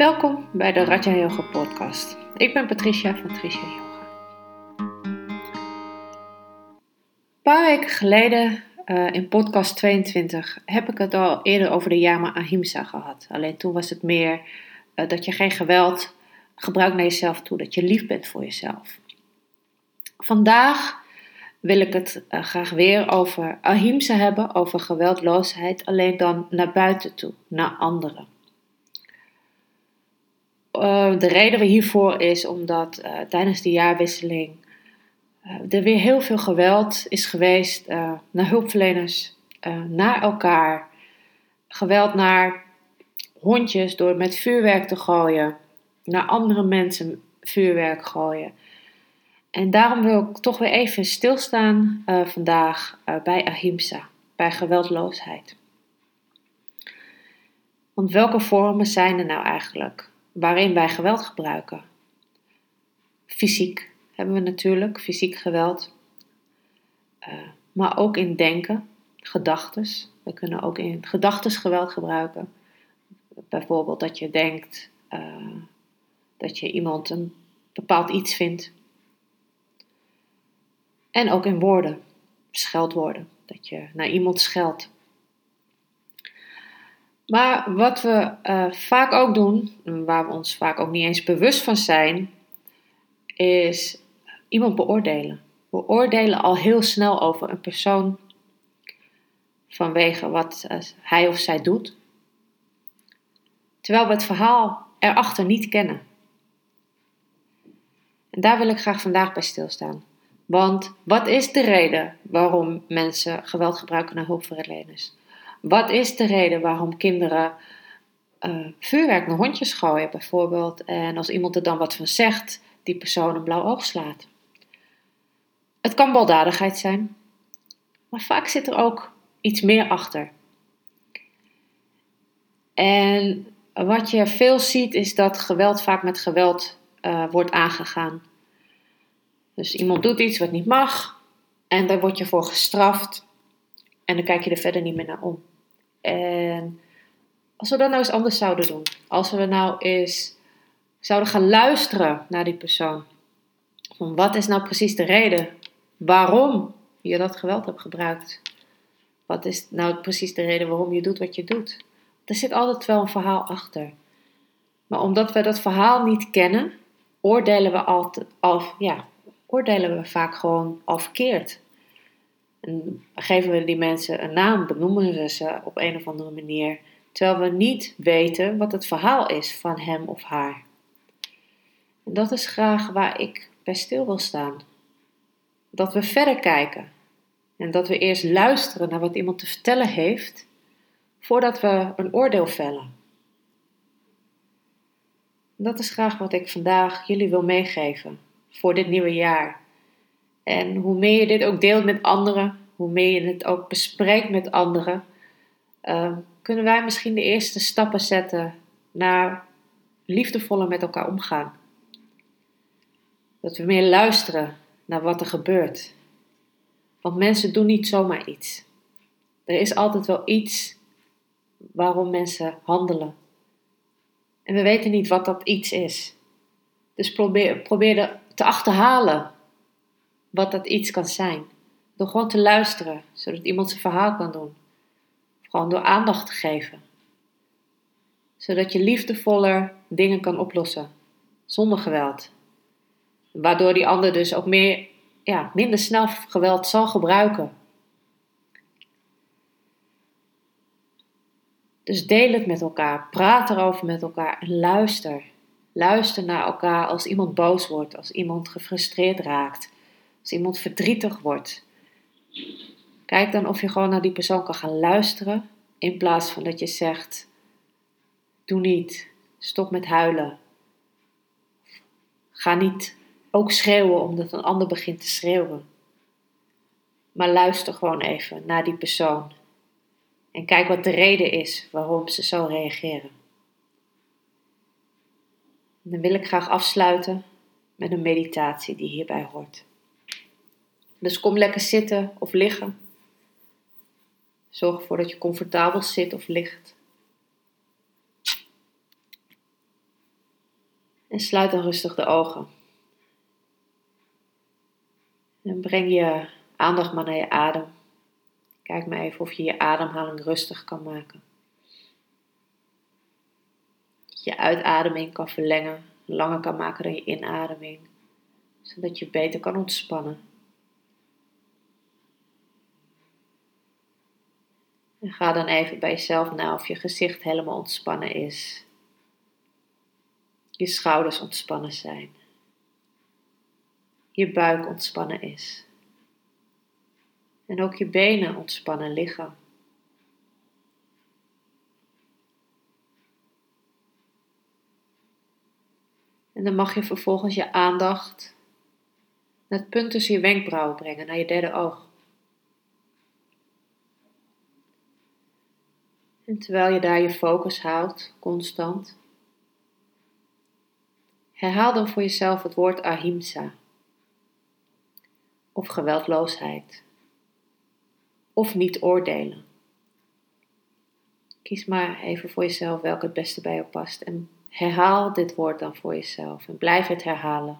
Welkom bij de Raja Yoga podcast. Ik ben Patricia van Tricia Yoga. Een paar weken geleden uh, in podcast 22 heb ik het al eerder over de Yama Ahimsa gehad. Alleen toen was het meer uh, dat je geen geweld gebruikt naar jezelf toe, dat je lief bent voor jezelf. Vandaag wil ik het uh, graag weer over Ahimsa hebben, over geweldloosheid, alleen dan naar buiten toe, naar anderen. Uh, de reden hiervoor is omdat uh, tijdens de jaarwisseling uh, er weer heel veel geweld is geweest naar hulpverleners, naar elkaar. Geweld naar hondjes door met vuurwerk te gooien, naar andere mensen vuurwerk gooien. En daarom wil ik toch weer even stilstaan vandaag bij ahimsa, bij geweldloosheid. Want welke vormen zijn er nou eigenlijk? Waarin wij geweld gebruiken. Fysiek hebben we natuurlijk, fysiek geweld. Uh, maar ook in denken, gedachtes. We kunnen ook in gedachtes geweld gebruiken. Bijvoorbeeld dat je denkt uh, dat je iemand een bepaald iets vindt. En ook in woorden, scheldwoorden. Dat je naar iemand scheldt. Maar wat we uh, vaak ook doen, waar we ons vaak ook niet eens bewust van zijn, is iemand beoordelen. We oordelen al heel snel over een persoon vanwege wat uh, hij of zij doet, terwijl we het verhaal erachter niet kennen. En daar wil ik graag vandaag bij stilstaan. Want wat is de reden waarom mensen geweld gebruiken naar hulpverleners? Wat is de reden waarom kinderen uh, vuurwerk naar hondjes gooien, bijvoorbeeld? En als iemand er dan wat van zegt, die persoon een blauw oog slaat. Het kan baldadigheid zijn, maar vaak zit er ook iets meer achter. En wat je veel ziet is dat geweld vaak met geweld uh, wordt aangegaan. Dus iemand doet iets wat niet mag en daar word je voor gestraft en dan kijk je er verder niet meer naar om. En als we dat nou eens anders zouden doen, als we nou eens zouden gaan luisteren naar die persoon, van wat is nou precies de reden waarom je dat geweld hebt gebruikt? Wat is nou precies de reden waarom je doet wat je doet? Er zit altijd wel een verhaal achter. Maar omdat we dat verhaal niet kennen, oordelen we, altijd, al, ja, oordelen we vaak gewoon al. En geven we die mensen een naam, benoemen we ze op een of andere manier, terwijl we niet weten wat het verhaal is van hem of haar. En dat is graag waar ik bij stil wil staan. Dat we verder kijken en dat we eerst luisteren naar wat iemand te vertellen heeft, voordat we een oordeel vellen. Dat is graag wat ik vandaag jullie wil meegeven voor dit nieuwe jaar. En hoe meer je dit ook deelt met anderen, hoe meer je het ook bespreekt met anderen, uh, kunnen wij misschien de eerste stappen zetten naar liefdevoller met elkaar omgaan. Dat we meer luisteren naar wat er gebeurt. Want mensen doen niet zomaar iets. Er is altijd wel iets waarom mensen handelen. En we weten niet wat dat iets is. Dus probeer, probeer te achterhalen wat dat iets kan zijn. Door gewoon te luisteren, zodat iemand zijn verhaal kan doen. Gewoon door aandacht te geven. Zodat je liefdevoller dingen kan oplossen, zonder geweld. Waardoor die ander dus ook meer, ja, minder snel geweld zal gebruiken. Dus deel het met elkaar, praat erover met elkaar en luister. Luister naar elkaar als iemand boos wordt, als iemand gefrustreerd raakt, als iemand verdrietig wordt. Kijk dan of je gewoon naar die persoon kan gaan luisteren. In plaats van dat je zegt: Doe niet, stop met huilen. Ga niet ook schreeuwen omdat een ander begint te schreeuwen. Maar luister gewoon even naar die persoon. En kijk wat de reden is waarom ze zo reageren. dan wil ik graag afsluiten met een meditatie die hierbij hoort. Dus kom lekker zitten of liggen. Zorg ervoor dat je comfortabel zit of ligt. En sluit dan rustig de ogen. En breng je aandacht maar naar je adem. Kijk maar even of je je ademhaling rustig kan maken. Je uitademing kan verlengen, langer kan maken dan je inademing, zodat je beter kan ontspannen. En ga dan even bij jezelf na of je gezicht helemaal ontspannen is. Je schouders ontspannen zijn. Je buik ontspannen is. En ook je benen ontspannen liggen. En dan mag je vervolgens je aandacht naar het punt tussen je wenkbrauwen brengen, naar je derde oog. En terwijl je daar je focus houdt, constant, herhaal dan voor jezelf het woord ahimsa. Of geweldloosheid. Of niet oordelen. Kies maar even voor jezelf welke het beste bij je past. En herhaal dit woord dan voor jezelf. En blijf het herhalen.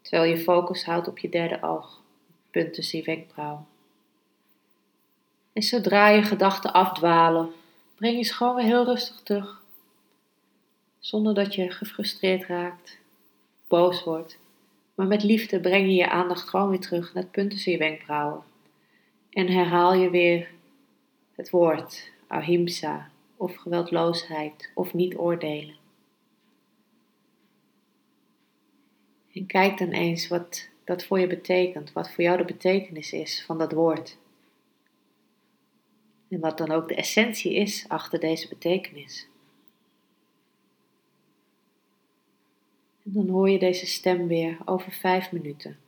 Terwijl je focus houdt op je derde oog. Punt tussen. En zodra je gedachten afdwalen, breng je gewoon weer heel rustig terug. Zonder dat je gefrustreerd raakt, boos wordt. Maar met liefde breng je je aandacht gewoon weer terug naar het punt tussen je wenkbrauwen. En herhaal je weer het woord ahimsa of geweldloosheid of niet oordelen. En kijk dan eens wat dat voor je betekent, wat voor jou de betekenis is van dat woord. En wat dan ook de essentie is achter deze betekenis. En dan hoor je deze stem weer over vijf minuten.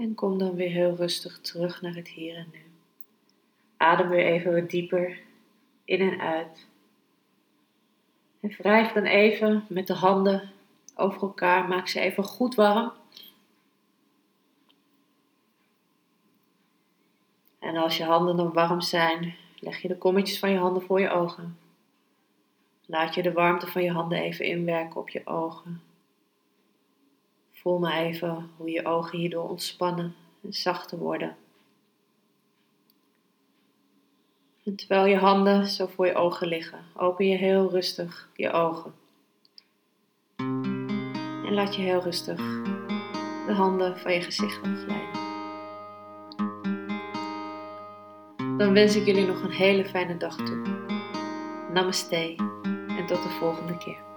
En kom dan weer heel rustig terug naar het hier en nu. Adem weer even wat dieper in en uit. En wrijf dan even met de handen over elkaar. Maak ze even goed warm. En als je handen dan warm zijn, leg je de kommetjes van je handen voor je ogen. Laat je de warmte van je handen even inwerken op je ogen. Voel maar even hoe je ogen hierdoor ontspannen en zachter worden. En terwijl je handen zo voor je ogen liggen, open je heel rustig je ogen. En laat je heel rustig de handen van je gezicht afglijden. Dan wens ik jullie nog een hele fijne dag toe. Namaste en tot de volgende keer.